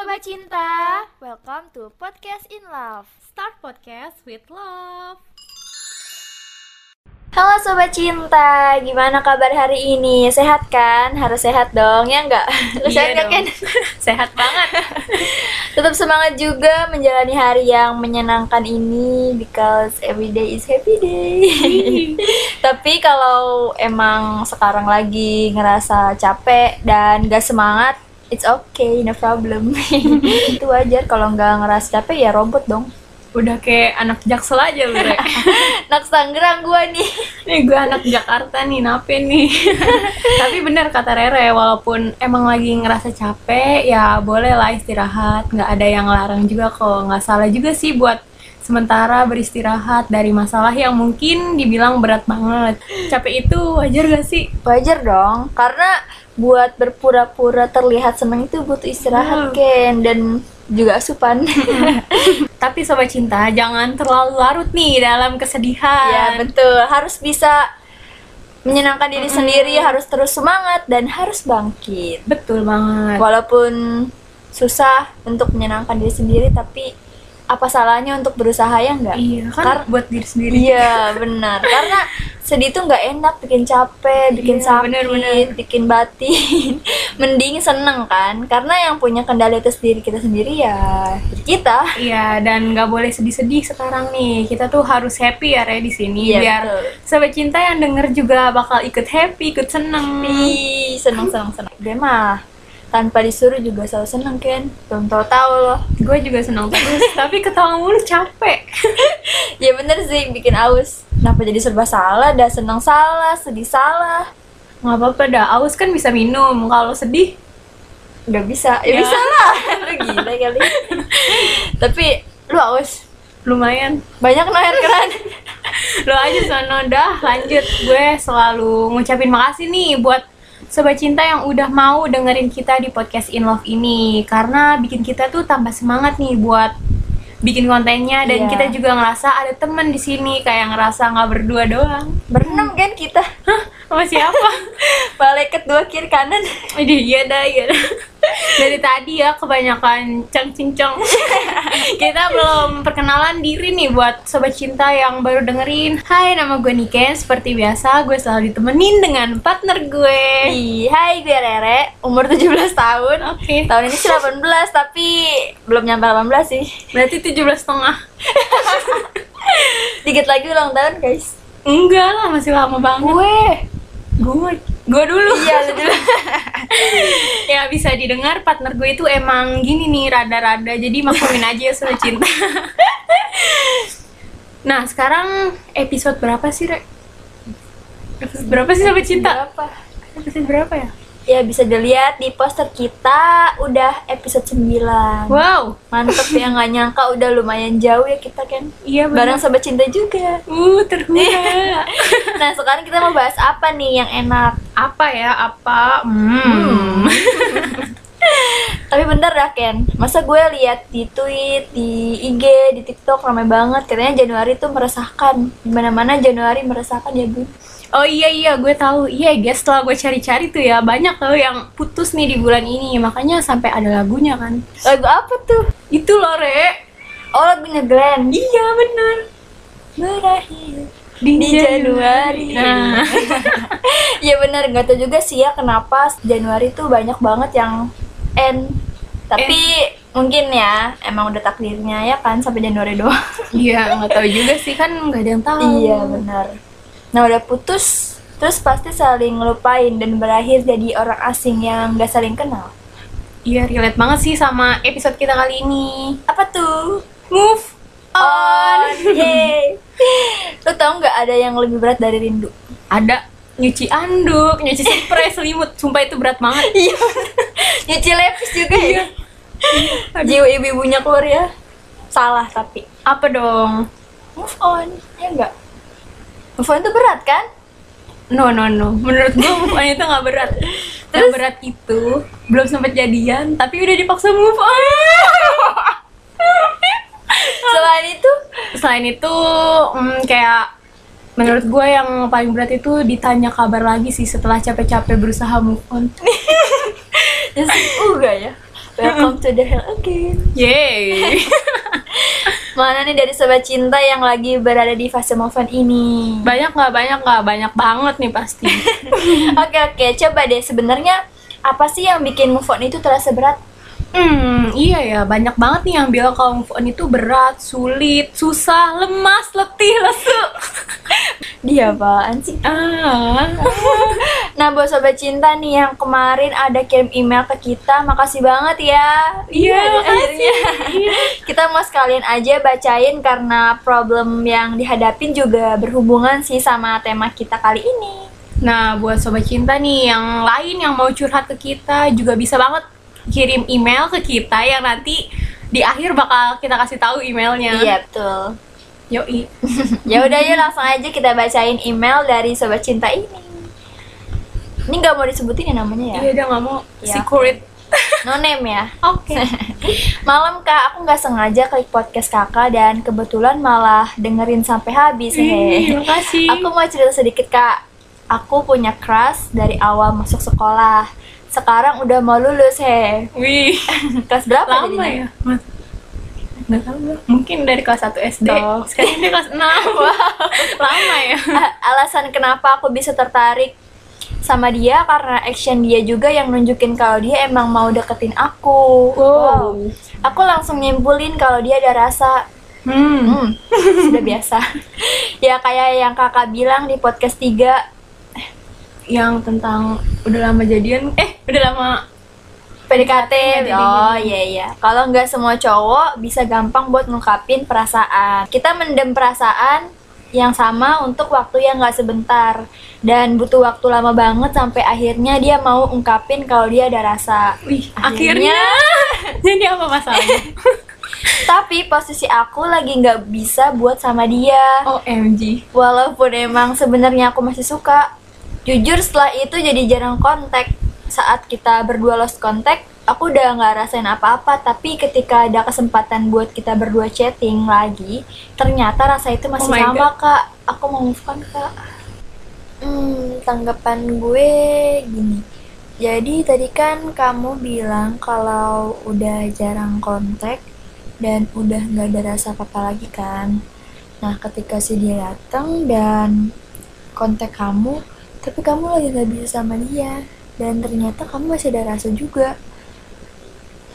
Sobat Cinta, welcome to Podcast in Love Start podcast with love. Halo Sobat Cinta, gimana kabar hari ini? Sehat kan? Harus sehat dong, ya enggak? Lu Iya sehat. Ken? Sehat banget. Tetap semangat juga menjalani hari yang menyenangkan ini because every day is happy day. Tapi kalau emang sekarang lagi ngerasa capek dan gak semangat, it's okay, no problem. Itu wajar kalau nggak ngerasa capek ya robot dong. Udah kayak anak jaksel aja lu, Re. Nak Tangerang gua nih. Nih gue anak Jakarta nih, nape nih. Tapi bener kata Rere, walaupun emang lagi ngerasa capek, ya boleh lah istirahat. Nggak ada yang larang juga kok. Nggak salah juga sih buat sementara beristirahat dari masalah yang mungkin dibilang berat banget. Capek itu wajar gak sih? Wajar dong, karena buat berpura-pura terlihat senang itu butuh istirahat Hmm. Ken dan juga asupan. Tapi sobat cinta, jangan terlalu larut nih dalam kesedihan. ya betul, harus bisa menyenangkan diri sendiri, harus terus semangat dan harus bangkit. Betul banget. Walaupun susah untuk menyenangkan diri sendiri, tapi apa salahnya untuk berusaha ya enggak? Iya, kan Kar- buat diri sendiri. Iya benar, karena sedih tuh nggak enak, bikin capek, bikin Iya, sakit, benar-benar. bikin batin. Mending seneng kan, karena yang punya kendali atas diri kita sendiri ya diri kita. Iya, dan nggak boleh sedih-sedih sekarang nih. Kita tuh harus happy ya, Re, di sini. Iya, Biar betul. sahabat cinta yang denger juga bakal ikut happy, ikut seneng. Ih, seneng seneng seneng. Gue mah tanpa disuruh juga selalu seneng kan, belum tahu tahu loh. Gue juga seneng terus, tapi ketawa mulu capek. Ya bener sih, bikin aus. Kenapa jadi serba salah? Dah seneng salah, sedih salah. Nggak apa-apa dah, aus kan bisa minum. Kalau sedih, Gak bisa, ya, Ya. bisa lah. Lu gila kali. Tapi lu aus, lumayan. banyak no air keran. Lo aja sono dah, lanjut. Gue selalu ngucapin makasih nih buat Sobat Cinta yang udah mau dengerin kita di podcast In Love ini Karena bikin kita tuh tambah semangat nih buat bikin kontennya Dan Iya. kita juga ngerasa ada temen di sini Kayak ngerasa nggak berdua doang Berenam kan kita. Hah? Sama siapa? Malaikat dua kiri kanan. Iya dah, iya dah. Dari tadi ya kebanyakan ceng cincong Kita belum perkenalan diri nih buat Sobat Cinta yang baru dengerin Hai, nama gue Niken Seperti biasa, gue selalu ditemenin dengan partner gue Ih, hai gue Rere, umur 17 tahun. Oke. Tahun ini sih 18 tapi belum nyampe 18 sih. Berarti 17 setengah Dikit lagi ulang tahun, guys. Enggak lah, masih lama banget Gue. Gue Gue dulu Iya, lu dulu. Ya bisa didengar partner gue itu emang gini nih Rada-rada Jadi maklumin aja ya Sobat Cinta Nah sekarang episode berapa sih Re? Episode berapa sih Sobat Cinta? Berapa? Episode berapa ya? Ya bisa dilihat di poster kita udah episode 9 Wow Mantep ya nggak nyangka udah lumayan jauh ya kita kan Iya Bareng benar sobat cinta juga Uh terhura Nah sekarang kita mau bahas apa nih yang enak Apa ya? Apa? Hmm. Tapi bener dah Ken, masa gue lihat di tweet, di IG, di TikTok ramai banget katanya Januari tuh meresahkan. Di mana-mana Januari meresahkan ya bun. Oh iya iya gue tahu. Iya guys setelah gue cari-cari tuh ya banyak tuh yang putus nih di bulan ini. Makanya sampai ada lagunya kan. Lagu apa tuh? Itu loh Re. Oh lagunya Glenn. Iya bener. Berakhir Di, di Januari. Nah. Iya bener, nggak tahu juga sih ya kenapa Januari tuh banyak banget yang end. Tapi mungkin ya emang udah takdirnya ya kan sampai Januari doang. Iya nggak tahu juga sih kan nggak ada yang tahu. Iya benar. Nah udah putus, terus pasti saling ngelupain dan berakhir jadi orang asing yang gak saling kenal. Iya relate banget sih sama episode kita kali ini. Apa tuh? Move On, yeay. Lo tau nggak ada yang lebih berat dari rindu? Ada nyuci anduk, nyuci spray, selimut. Sumpah itu berat banget. Iya. Nyuci lepis juga ya. Jiwa ibu-ibunya keluar ya. Salah tapi. Apa dong? Move on, ya enggak? Move on itu berat kan? No no no. Menurut gue move on itu nggak berat. Yang berat itu belum sempat jadian tapi udah dipaksa move on. Selain itu, Selain itu mm, kayak menurut gue yang paling berat itu ditanya kabar lagi sih setelah capek-capek berusaha move on. ya sih, enggak ya. welcome to the hell again. Yeay. Mana nih dari sobat cinta yang lagi berada di fase move on ini? banyak nggak banyak nggak banyak banget nih pasti. Oke oke, coba deh sebenarnya apa sih yang bikin move on itu terasa berat? Hmm, iya ya, banyak banget nih yang bilang kalau move on itu berat, sulit, susah, lemas, letih, lesu. Dia apaan sih? ah. Nah, buat sobat cinta nih yang kemarin ada kirim email ke kita, makasih banget ya. Iya, makasih. akhirnya. Kita mau sekalian aja bacain karena problem yang dihadapin juga berhubungan sih sama tema kita kali ini. Nah, buat sobat cinta nih yang lain yang mau curhat ke kita juga bisa banget kirim email ke kita yang nanti di akhir bakal kita kasih tahu emailnya. Iya, betul. Yoi. Ya udah yuk langsung aja kita bacain email dari sobat cinta ini. Ini nggak mau disebutin ya namanya ya? Iya, dia nggak mau Iya. secret. No name ya. Oke. Malam kak, aku nggak sengaja klik podcast kakak dan kebetulan malah dengerin sampai habis. hehe. Terima kasih. Aku mau cerita sedikit kak. Aku punya crush dari awal masuk sekolah. Sekarang udah mau lulus he. Wih, Kelas berapa lama jadinya? ya? Mas. Nggak tahu gue. Mungkin dari kelas 1 SD. Tuh. Sekarang dia kelas 6. Lama ya? Alasan kenapa aku bisa tertarik sama dia karena action dia juga yang nunjukin kalau dia emang mau deketin aku. Wow. Aku langsung nyimpulin kalau dia ada rasa Hmm. Hmm, sudah biasa. ya kayak yang kakak bilang di podcast 3 Yang tentang udah lama jadian. Eh, udah lama. PDKT. jadi Oh gini. iya iya. Kalau nggak semua cowok bisa gampang buat ngungkapin perasaan. Kita mendem perasaan yang sama untuk waktu yang nggak sebentar dan butuh waktu lama banget sampai akhirnya dia mau ungkapin kalau dia ada rasa. Wih, Akhirnya. akhirnya. Jadi apa masalahnya? Tapi posisi aku lagi nggak bisa buat sama dia. OMG. Walaupun emang sebenarnya aku masih suka. Jujur setelah itu jadi jarang kontak. Saat kita berdua lost contact, aku udah nggak rasain apa-apa. Tapi ketika ada kesempatan buat kita berdua chatting lagi, ternyata rasa itu masih Oh sama kak. Aku mau move on kak. Hmm, tanggapan gue gini. Jadi tadi kan kamu bilang kalau udah jarang kontak dan udah nggak ada rasa apa-apa lagi kan. Nah, ketika si dia datang dan kontak kamu, tapi kamu lagi nggak bisa sama dia, dan ternyata kamu masih ada rasa juga.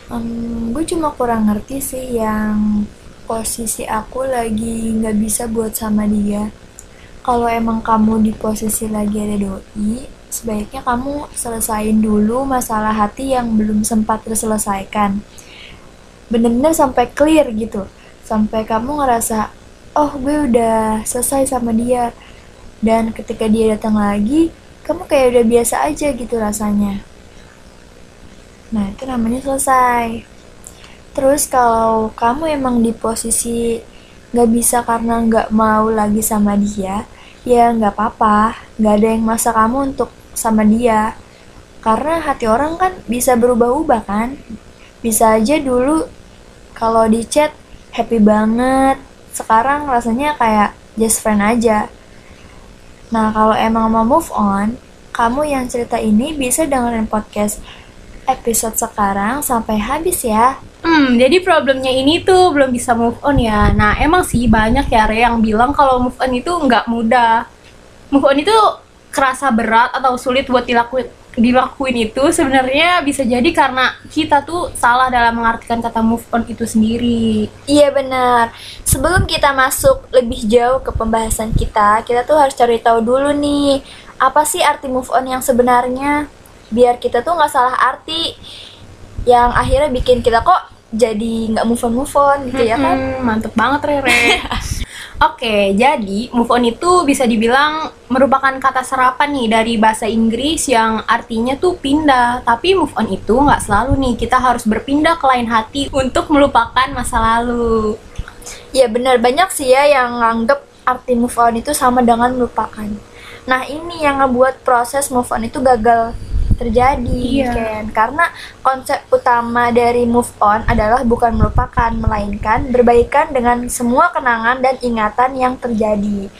Em, gue cuma kurang ngerti sih yang posisi aku lagi nggak bisa buat sama dia. Kalau emang kamu di posisi lagi ada doi, sebaiknya kamu selesain dulu masalah hati yang belum sempat terselesaikan bener-bener sampai clear gitu sampai kamu ngerasa oh gue udah selesai sama dia dan ketika dia datang lagi kamu kayak udah biasa aja gitu rasanya. Nah itu namanya selesai. Terus kalau kamu emang di posisi nggak bisa karena nggak mau lagi sama dia ya nggak apa-apa. Nggak ada yang maksa kamu untuk sama dia. Karena hati orang kan bisa berubah-ubah kan. Bisa aja dulu kalau di chat happy banget. Sekarang rasanya kayak just friend aja nah kalau emang mau move on kamu yang cerita ini bisa dengerin podcast episode sekarang sampai habis ya Hmm, jadi problemnya ini tuh belum bisa move on ya. Nah, emang sih banyak ya Re yang bilang kalau move on itu nggak mudah. Move on itu kerasa berat atau sulit buat dilakuin dilakuin itu sebenarnya bisa jadi karena kita tuh salah dalam mengartikan kata move on itu sendiri. Iya benar. Sebelum kita masuk lebih jauh ke pembahasan kita, kita tuh harus cari tahu dulu nih apa sih arti move on yang sebenarnya, biar kita tuh nggak salah arti yang akhirnya bikin kita kok jadi nggak move on move on gitu ya kan? Hmm, mantep banget Rere. Oke, jadi move on itu bisa dibilang merupakan kata serapan nih dari bahasa Inggris yang artinya tuh pindah. Tapi move on itu nggak selalu nih, kita harus berpindah ke lain hati untuk melupakan masa lalu. Ya benar banyak sih ya yang nganggep arti move on itu sama dengan melupakan. Nah ini yang ngebuat proses move on itu gagal terjadi Iya. Ken. karena konsep utama dari move on adalah bukan melupakan melainkan berbaikan dengan semua kenangan dan ingatan yang terjadi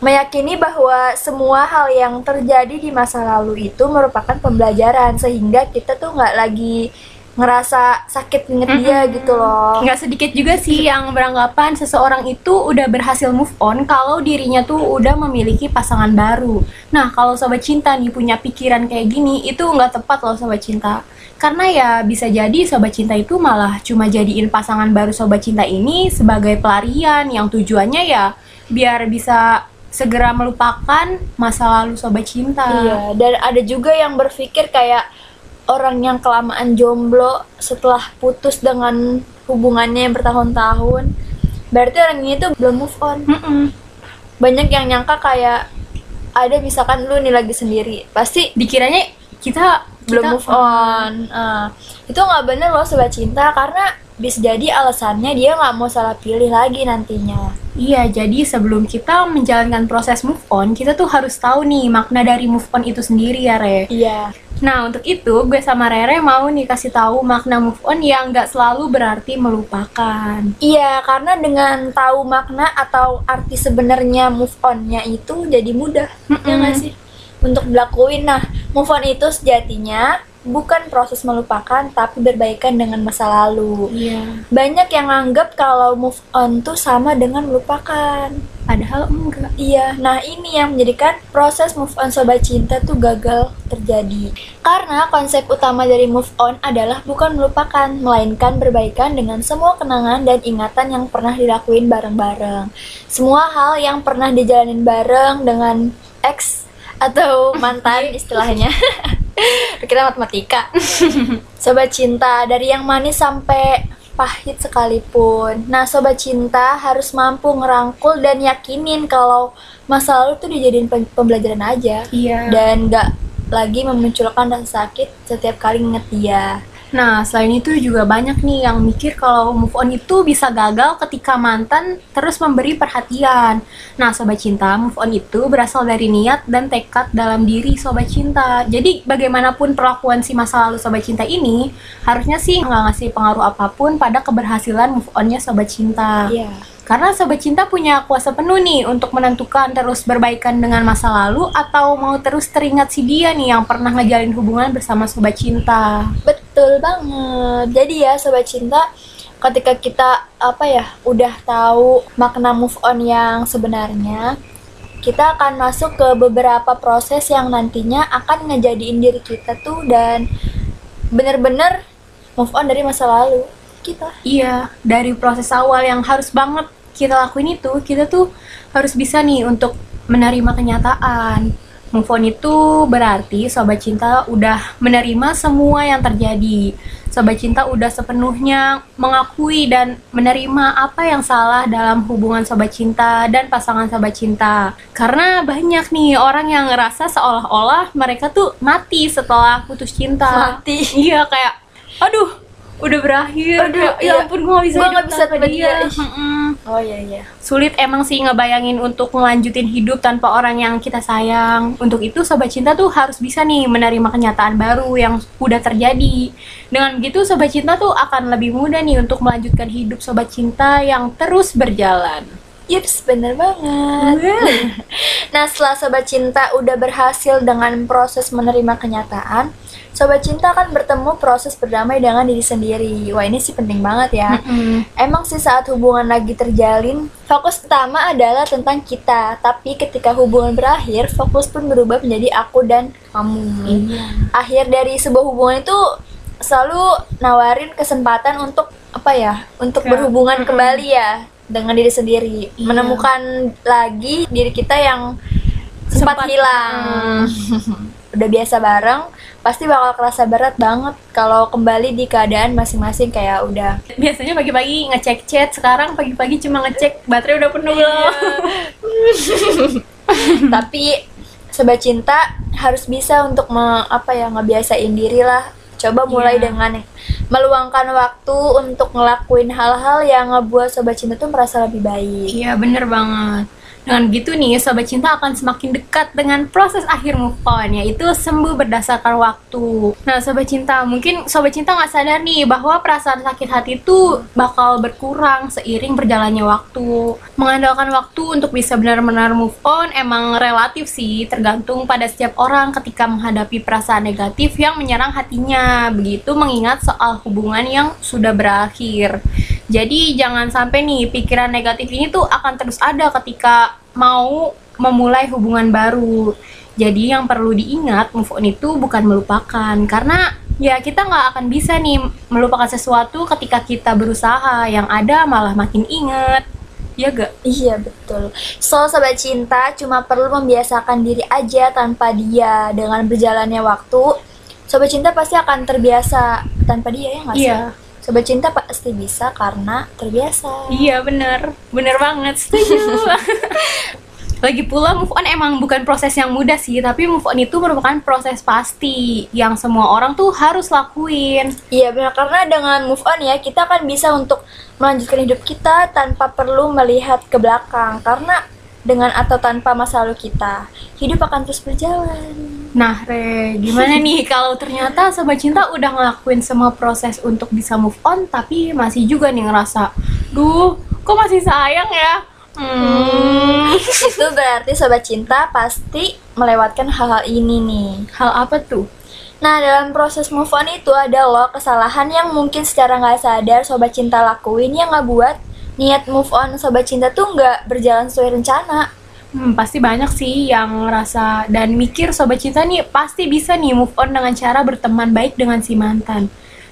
meyakini bahwa semua hal yang terjadi di masa lalu itu merupakan pembelajaran sehingga kita tuh nggak lagi ngerasa sakit inget dia gitu loh Nggak sedikit juga sih yang beranggapan seseorang itu udah berhasil move on kalau dirinya tuh udah memiliki pasangan baru. Nah, kalau sobat cinta nih punya pikiran kayak gini, itu nggak tepat loh sobat cinta. Karena ya bisa jadi sobat cinta itu malah cuma jadiin pasangan baru sobat cinta ini sebagai pelarian yang tujuannya ya biar bisa segera melupakan masa lalu sobat cinta. Iya, dan ada juga yang berpikir kayak orang yang kelamaan jomblo setelah putus dengan hubungannya yang bertahun-tahun. Berarti orang ini tuh belum move on. Mm-mm. Banyak yang nyangka kayak ada misalkan lu nih lagi sendiri, pasti Dikiranya kita belum kita- move on. Ah, itu nggak bener loh sobat cinta karena bisa jadi alasannya dia nggak mau salah pilih lagi nantinya. Iya, jadi sebelum kita menjalankan proses move on, kita tuh harus tahu nih makna dari move on itu sendiri ya, Re. Iya. Nah, untuk itu gue sama Rere mau nih kasih tahu makna move on yang nggak selalu berarti melupakan. Iya, karena dengan tahu makna atau arti sebenarnya move on-nya itu jadi mudah. Ya Mm-mm. nggak sih? Untuk dilakuin. Nah, move on itu sejatinya bukan proses melupakan, tapi berbaikan dengan masa lalu. Iya. Banyak yang anggap kalau move on tuh sama dengan melupakan. Padahal enggak. Iya, nah ini yang menjadikan proses move on sobat cinta tuh gagal terjadi. Karena konsep utama dari move on adalah bukan melupakan, melainkan berbaikan dengan semua kenangan dan ingatan yang pernah dilakuin bareng-bareng. Semua hal yang pernah dijalanin bareng dengan ex atau mantan istilahnya. Kira matematika. Sobat cinta, dari yang manis sampai pahit sekalipun. Nah, sobat cinta harus mampu ngerangkul dan yakinin kalau masa lalu tuh dijadiin pem- pembelajaran aja Iya. dan nggak lagi memunculkan rasa sakit setiap kali inget dia. Nah, selain itu juga banyak nih yang mikir kalau move on itu bisa gagal ketika mantan terus memberi perhatian. Nah, sobat cinta, move on itu berasal dari niat dan tekad dalam diri sobat cinta. Jadi, bagaimanapun perlakuan si masa lalu sobat cinta ini, harusnya sih nggak ngasih pengaruh apa pun pada keberhasilan move onnya sobat cinta. Iya. Karena sobat cinta punya kuasa penuh nih untuk menentukan terus berbaikan dengan masa lalu atau mau terus teringat si dia nih yang pernah ngejalin hubungan bersama sobat cinta. Betul banget. Jadi ya sobat cinta, ketika kita apa ya udah tahu makna move on yang sebenarnya, kita akan masuk ke beberapa proses yang nantinya akan ngejadiin diri kita tuh dan bener-bener move on dari masa lalu kita. Iya, dari proses awal yang harus banget kita lakuin itu, kita tuh harus bisa nih untuk menerima kenyataan. Move on itu berarti sobat cinta udah menerima semua yang terjadi. Sobat cinta udah sepenuhnya mengakui dan menerima apa yang salah dalam hubungan sobat cinta dan pasangan sobat cinta. Karena banyak nih orang yang ngerasa seolah-olah mereka tuh mati setelah putus cinta. Mati. Iya kayak, aduh, udah berakhir. Aduh, ya, ya ampun gue gak bisa hidup nggak bisa tanpa dia. dia. Oh iya iya. Sulit emang sih ngebayangin untuk ngelanjutin hidup tanpa orang yang kita sayang. Untuk itu sobat cinta tuh harus bisa nih menerima kenyataan baru yang udah terjadi. Dengan begitu sobat cinta tuh akan lebih mudah nih untuk melanjutkan hidup sobat cinta yang terus berjalan. Yups, bener banget. Nah, setelah Sobat Cinta udah berhasil dengan proses menerima kenyataan, Sobat Cinta akan bertemu proses berdamai dengan diri sendiri. Wah, ini sih penting banget ya. Mm-mm. Emang sih saat hubungan lagi terjalin, fokus utama adalah tentang kita. Tapi ketika hubungan berakhir, fokus pun berubah menjadi aku dan kamu. Iya. Akhir dari sebuah hubungan itu selalu nawarin kesempatan untuk apa ya? Untuk Kayak, berhubungan mm-mm. kembali ya dengan diri sendiri, Iya. menemukan lagi diri kita yang sempat, Sempat, hilang. Udah biasa bareng, pasti bakal kerasa berat banget kalau kembali di keadaan masing-masing kayak udah Biasanya pagi-pagi ngecek chat, sekarang pagi-pagi cuma ngecek baterai udah penuh Iya. belum. tapi sobat cinta harus bisa untuk me- apa ya ngebiasain diri lah coba mulai Iya. dengan meluangkan waktu untuk ngelakuin hal-hal yang ngebuat sobat cinta tuh merasa lebih baik Iya bener banget. Dengan begitu nih, Sobat Cinta akan semakin dekat dengan proses akhir move on, yaitu sembuh berdasarkan waktu. Nah, Sobat Cinta, mungkin Sobat Cinta nggak sadar nih bahwa perasaan sakit hati itu bakal berkurang seiring berjalannya waktu. Mengandalkan waktu untuk bisa benar-benar move on emang relatif sih, tergantung pada setiap orang ketika menghadapi perasaan negatif yang menyerang hatinya. Begitu mengingat soal hubungan yang sudah berakhir. Jadi jangan sampai nih pikiran negatif ini tuh akan terus ada ketika mau memulai hubungan baru. Jadi yang perlu diingat move on itu bukan melupakan karena ya kita nggak akan bisa nih melupakan sesuatu ketika kita berusaha yang ada malah makin inget ya gak? Iya betul. So sobat cinta cuma perlu membiasakan diri aja tanpa dia. Dengan berjalannya waktu, sobat cinta pasti akan terbiasa tanpa dia ya nggak sih? Iya. Sobat cinta pasti bisa karena terbiasa. Iya bener, bener banget setuju. Lagi pula move on emang bukan proses yang mudah sih, tapi move on itu merupakan proses pasti yang semua orang tuh harus lakuin. Iya benar karena dengan move on ya kita akan bisa untuk melanjutkan hidup kita tanpa perlu melihat ke belakang karena dengan atau tanpa masa lalu kita hidup akan terus berjalan. Nah, Re, gimana nih kalau ternyata sobat cinta udah ngelakuin semua proses untuk bisa move on, tapi masih juga nih ngerasa, duh, kok masih sayang ya? Hmm, Itu berarti sobat cinta pasti melewatkan hal-hal ini nih. hal apa tuh? Nah, dalam proses move on itu ada loh kesalahan yang mungkin secara nggak sadar sobat cinta lakuin yang nggak buat niat move on sobat cinta tuh nggak berjalan sesuai rencana. Hmm, pasti banyak sih yang ngerasa dan mikir sobat cinta nih pasti bisa nih move on dengan cara berteman baik dengan si mantan.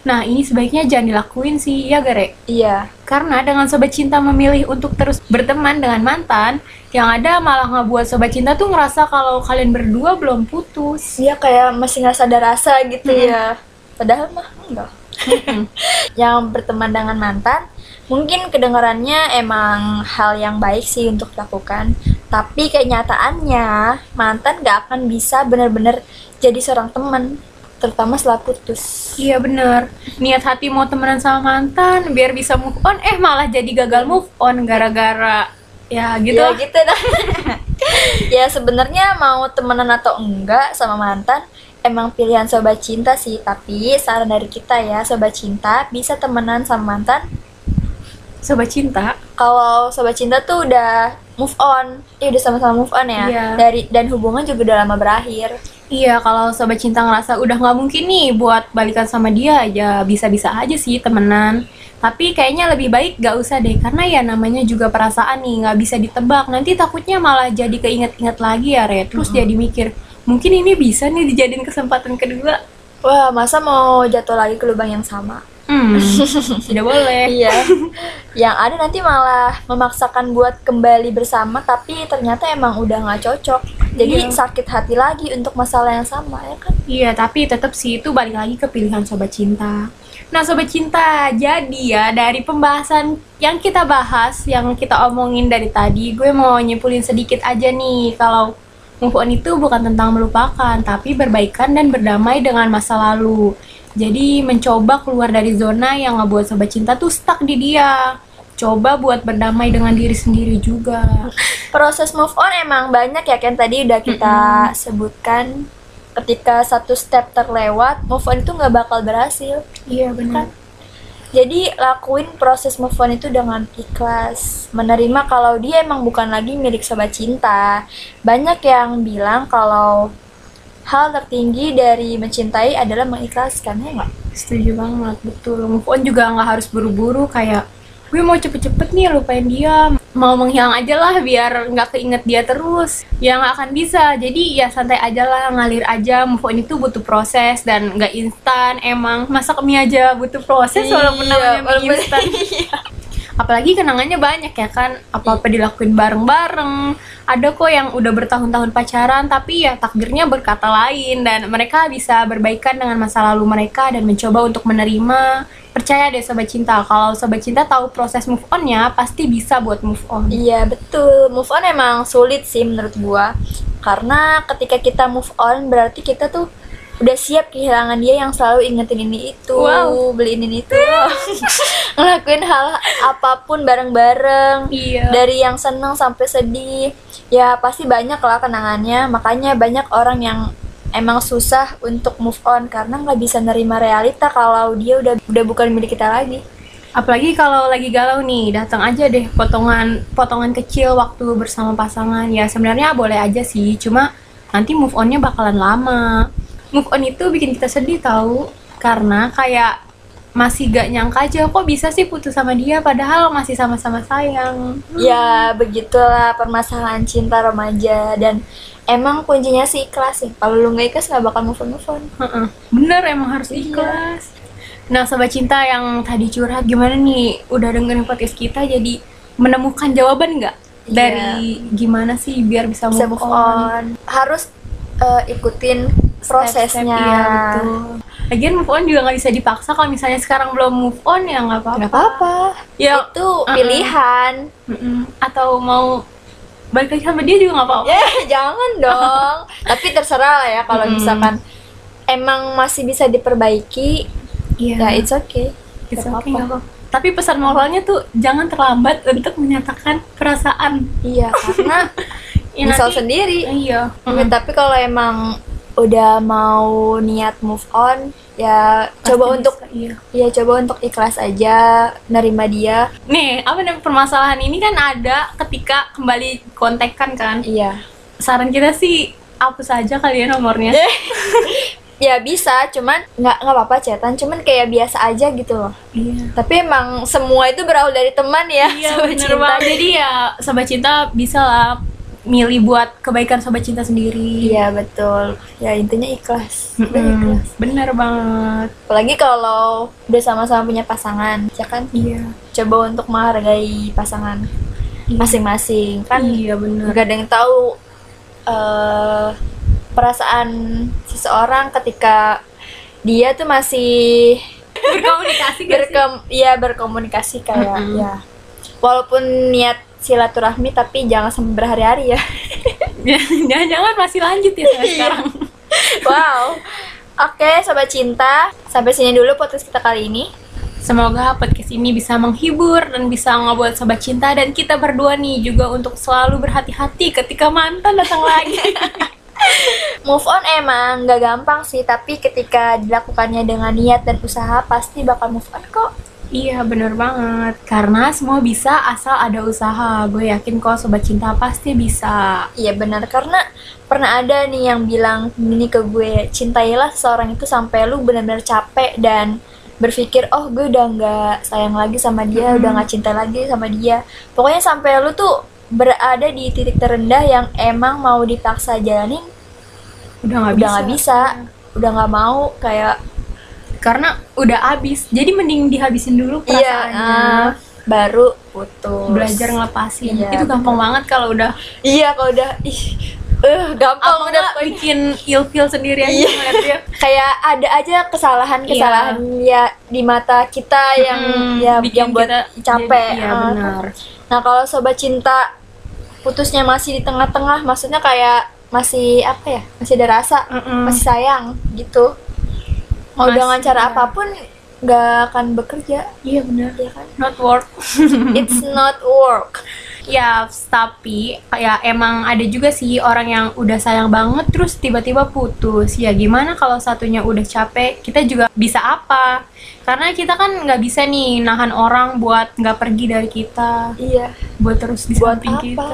Nah, ini sebaiknya jangan dilakuin sih, ya Gare? Iya. Karena dengan sobat cinta memilih untuk terus berteman dengan mantan, yang ada malah ngebuat sobat cinta tuh ngerasa kalau kalian berdua belum putus. Dia kayak masih nggak sadar rasa gitu Mm-mm. ya. Padahal mah enggak. yang berteman dengan mantan mungkin kedengarannya emang hal yang baik sih untuk dilakukan. Tapi kenyataannya mantan gak akan bisa benar-benar jadi seorang teman terutama setelah putus. Iya bener, niat hati mau temenan sama mantan biar bisa move on, eh malah jadi gagal move on gara-gara ya gitu. ya gitu. Dah ya sebenarnya mau temenan atau enggak sama mantan emang pilihan sobat cinta sih. Tapi saran dari kita ya sobat cinta bisa temenan sama mantan Sobat cinta, kalau sobat cinta tuh udah move on, ya udah sama-sama move on ya. Iya. Dari dan hubungan juga udah lama berakhir. Iya, kalau sobat cinta ngerasa udah nggak mungkin nih buat balikan sama dia, ya bisa-bisa aja sih temenan. Tapi kayaknya lebih baik gak usah deh, karena ya namanya juga perasaan nih, nggak bisa ditebak. Nanti takutnya malah jadi keinget-inget lagi ya, Re. Terus jadi mikir, mungkin ini bisa nih dijadiin kesempatan kedua. Wah, masa mau jatuh lagi ke lubang yang sama? Hmm, tidak boleh. Iya. yang ada nanti malah memaksakan buat kembali bersama, tapi ternyata emang udah nggak cocok. Jadi Iya. sakit hati lagi untuk masalah yang sama ya kan? Iya, tapi tetap sih itu balik lagi ke pilihan sobat cinta. Nah, sobat cinta, jadi ya dari pembahasan yang kita bahas, yang kita omongin dari tadi, gue mau nyimpulin sedikit aja nih kalau move on itu bukan tentang melupakan, tapi berbaikan dan berdamai dengan masa lalu. Jadi mencoba keluar dari zona yang ngebuat sobat cinta tuh stuck di dia. Coba buat berdamai dengan diri sendiri juga. Proses move on emang banyak ya kan tadi udah kita sebutkan. Ketika satu step terlewat, move on itu nggak bakal berhasil. Iya benar. Jadi lakuin proses move on itu dengan ikhlas, menerima kalau dia emang bukan lagi milik sobat cinta. Banyak yang bilang kalau hal tertinggi dari mencintai adalah mengikhlaskan, ya nggak? Setuju banget, betul. Move on juga nggak harus buru-buru kayak gue mau cepet-cepet nih lupain dia. Mau menghilang aja lah biar nggak keinget dia terus. Ya nggak akan bisa. Jadi ya santai aja lah ngalir aja. Move on itu butuh proses dan nggak instan. Emang masak mie aja butuh proses walaupun Iya, namanya mie instan apalagi kenangannya banyak ya kan apa apa dilakuin bareng-bareng. Ada kok yang udah bertahun-tahun pacaran tapi ya takdirnya berkata lain. Dan mereka bisa berbaikan dengan masa lalu mereka dan mencoba untuk menerima. Percaya deh sobat cinta kalau sobat cinta tahu proses move onnya pasti bisa buat move on. Iya betul, move on emang sulit sih menurut gua. Karena ketika kita move on berarti kita tuh udah siap kehilangan dia yang selalu ingetin ini itu Wow. beliin ini itu ngelakuin hal apa pun bareng-bareng Iya. dari yang seneng sampai sedih ya pasti banyak lah kenangannya makanya banyak orang yang emang susah untuk move on karena nggak bisa nerima realita kalau dia udah udah bukan milik kita lagi Apalagi kalau lagi galau nih, datang aja deh potongan potongan kecil waktu bersama pasangan. Ya sebenarnya boleh aja sih, cuma nanti move onnya bakalan lama. Move on itu bikin kita sedih tahu, karena kayak masih gak nyangka aja kok bisa sih putus sama dia padahal masih sama-sama sayang. ya begitulah permasalahan cinta remaja dan emang kuncinya sih ikhlas sih kalau lu nggak ikhlas nggak bakal move on move on. Bener emang harus Iya. ikhlas. Nah, sobat cinta yang tadi curhat gimana nih? Udah dengerin podcast kita jadi menemukan jawaban nggak Iya. dari gimana sih biar bisa move, bisa move on harus eh, ikutin Prosesnya Iya, betul. Lagian move on juga nggak bisa dipaksa kalau misalnya sekarang belum move on ya nggak apa-apa. nggak apa-apa Ya, itu uh-uh. pilihan mm-mm. atau mau balik lagi sama dia juga nggak apa-apa. ya jangan dong tapi terserah lah ya kalau Mm. misalkan emang masih bisa diperbaiki ya it's okay It's okay, apa-apa. Tapi pesan moralnya tuh jangan terlambat untuk menyatakan perasaan. iya karena Ya, misal nanti- sendiri Iya. Ya, tapi kalau emang udah mau niat move on ya Pasti coba bisa, untuk iya. ya coba untuk ikhlas aja nerima dia Nih, apa namanya permasalahan ini kan ada ketika kembali kontekan kan. iya Saran kita sih hapus aja kali ya nomornya. ya bisa cuman nggak nggak apa-apa chatan cuman kayak biasa aja gitu loh Iya. tapi emang semua itu berawal dari teman ya Iya sobat cinta. banget. Jadi ya sobat cinta bisa lah milih buat kebaikan sobat cinta sendiri. iya betul ya intinya ikhlas Udah Mm-mm. ikhlas Bener banget. apalagi kalau udah sama-sama punya pasangan ya kan Iya. coba untuk menghargai pasangan masing-masing kan Iya bener. nggak ada yang tahu eh, perasaan seseorang ketika dia tuh masih Berkomunikasi gak berkem ya berkomunikasi kayak Mm-mm. ya walaupun niat silaturahmi tapi jangan sampai berhari-hari ya Jangan-jangan masih lanjut ya sampai Iya. sekarang. wow oke sobat cinta sampai sini dulu podcast kita kali ini Semoga podcast ini bisa menghibur dan bisa ngebuat sobat cinta dan kita berdua nih juga untuk selalu berhati-hati ketika mantan datang lagi. move on emang nggak gampang sih tapi ketika dilakukannya dengan niat dan usaha pasti bakal move on kok iya bener banget karena semua bisa asal ada usaha. Gue yakin kok sobat cinta pasti bisa. Iya benar karena pernah ada nih yang bilang gini ke gue cintailah seseorang itu sampai lu benar-benar capek dan berpikir oh gue udah nggak sayang lagi sama dia Hmm. udah nggak cinta lagi sama dia pokoknya sampai lu tuh berada di titik terendah yang emang mau dipaksa jalanin Udah nggak udah bisa. nggak bisa udah nggak mau kayak Karena udah habis. Jadi mending dihabisin dulu iya perasaannya. ah, baru putus Belajar ngelepasin. Iya, Itu gampang banget kalau udah iya kalau udah ih eh gampang udah bikin ilfeel sendiri aja Iya. dia. kayak ada aja kesalahan-kesalahan ya di mata kita yang Mm-mm, ya bikin yang buat kita capek. jadi- Iya Ah. benar. Nah, kalau sobat cinta putusnya masih di tengah-tengah, maksudnya kayak masih apa ya? Masih ada rasa, Mm-mm. masih sayang gitu. Mau Masih, dengan cara iya. apa pun nggak akan bekerja, Iya benar. ya kan? Not work. It's not work. ya, tapi kayak emang ada juga sih orang yang udah sayang banget terus tiba-tiba putus. Ya gimana kalau satunya udah capek, kita juga bisa apa? Karena kita kan nggak bisa nih nahan orang buat nggak pergi dari kita, Iya. buat terus di Buat samping apa? kita.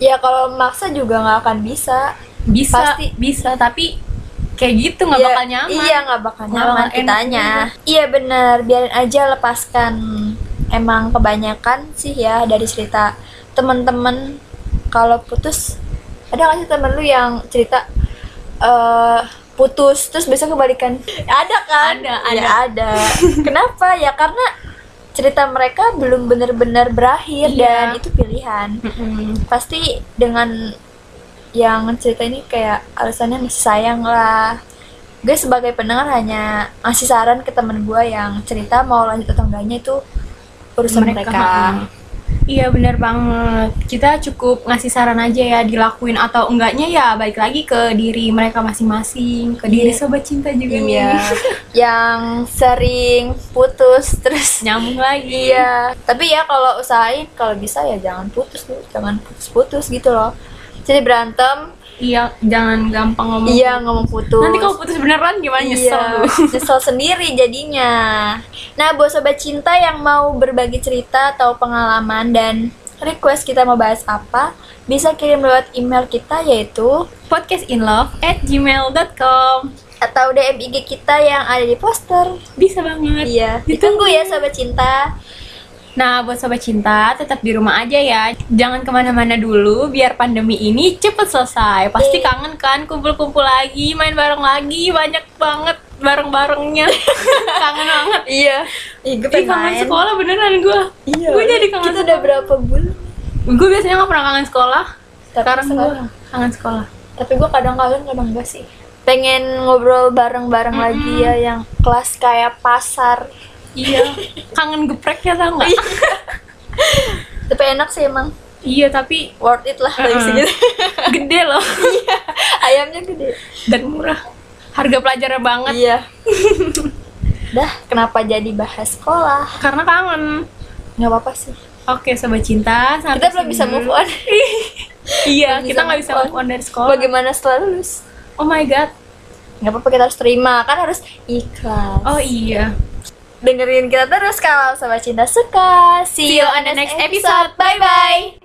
Ya kalau maksa juga nggak akan bisa. Bisa, Pasti. bisa, tapi kayak gitu nggak Iya, bakal nyaman. Iya nggak bakal nyaman bakal kitanya. Iya bener, biarin aja lepaskan. Emang kebanyakan sih ya dari cerita temen-temen kalau putus ada nggak sih temen lu yang cerita eh putus terus besok kebalikan? Ada kan? Ada, Ya, ada. Kenapa? Ya karena cerita mereka belum benar-benar berakhir Iya. dan itu pilihan. Mm-mm. Pasti dengan yang cerita ini kayak alasannya masih sayang lah gue sebagai pendengar hanya ngasih saran ke temen gue yang cerita mau lanjut atau enggaknya itu urusan mereka, mm. Iya bener banget. Kita cukup ngasih saran aja ya dilakuin atau enggaknya ya balik lagi ke diri mereka masing-masing, ke diri Iya. sobat cinta juga Iya. nih. yang sering putus terus Nyambung lagi. Iya, tapi ya kalau usahain kalau bisa ya jangan putus dulu, jangan putus-putus gitu loh. Jadi berantem, Iya, jangan gampang ngomong. iya ngomong putus. Nanti kalau putus beneran gimana nyesel Iya, lu. nyesel sendiri jadinya. Nah, buat sobat cinta yang mau berbagi cerita atau pengalaman dan request kita mau bahas apa, bisa kirim lewat email kita yaitu Podcastinlove at gmail.com atau DM IG kita yang ada di poster. Bisa banget. Iya, ditunggu ya sobat cinta. Nah, buat sobat cinta, tetap di rumah aja ya. Jangan ke mana-mana dulu, biar pandemi ini cepet selesai. Pasti Iya. kangen kan, kumpul-kumpul lagi, main bareng lagi, banyak banget bareng-barengnya. kangen banget. Iya. Ih, gue pengen kangen main. sekolah beneran gue. Iya. Gue jadi kangen Kita udah berapa bulan? Gue biasanya gak pernah kangen sekolah. Tapi Sekarang gue kangen sekolah. Tapi gue kadang kangen kadang enggak sih. Pengen ngobrol bareng-bareng lagi ya yang kelas kayak pasar. Iya, kangen gepreknya tau gak? Tapi enak sih emang. iya, tapi Worth it lah segitu. gede loh. Ayamnya gede. Dan murah. Harga pelajaran banget. Iya. Dah, kenapa jadi bahas sekolah? Karena kangen. Nggak apa-apa sih. Oke, sobat cinta, sampai Kita belum bisa move on. Iya, Belum kita nggak bisa move on. move on dari sekolah. Bagaimana setelah lulus? Oh my god. Nggak apa-apa kita harus terima, kan harus ikhlas. Oh iya. Dengerin kita terus kalau sobat cinta suka. See you on the next episode. Bye bye.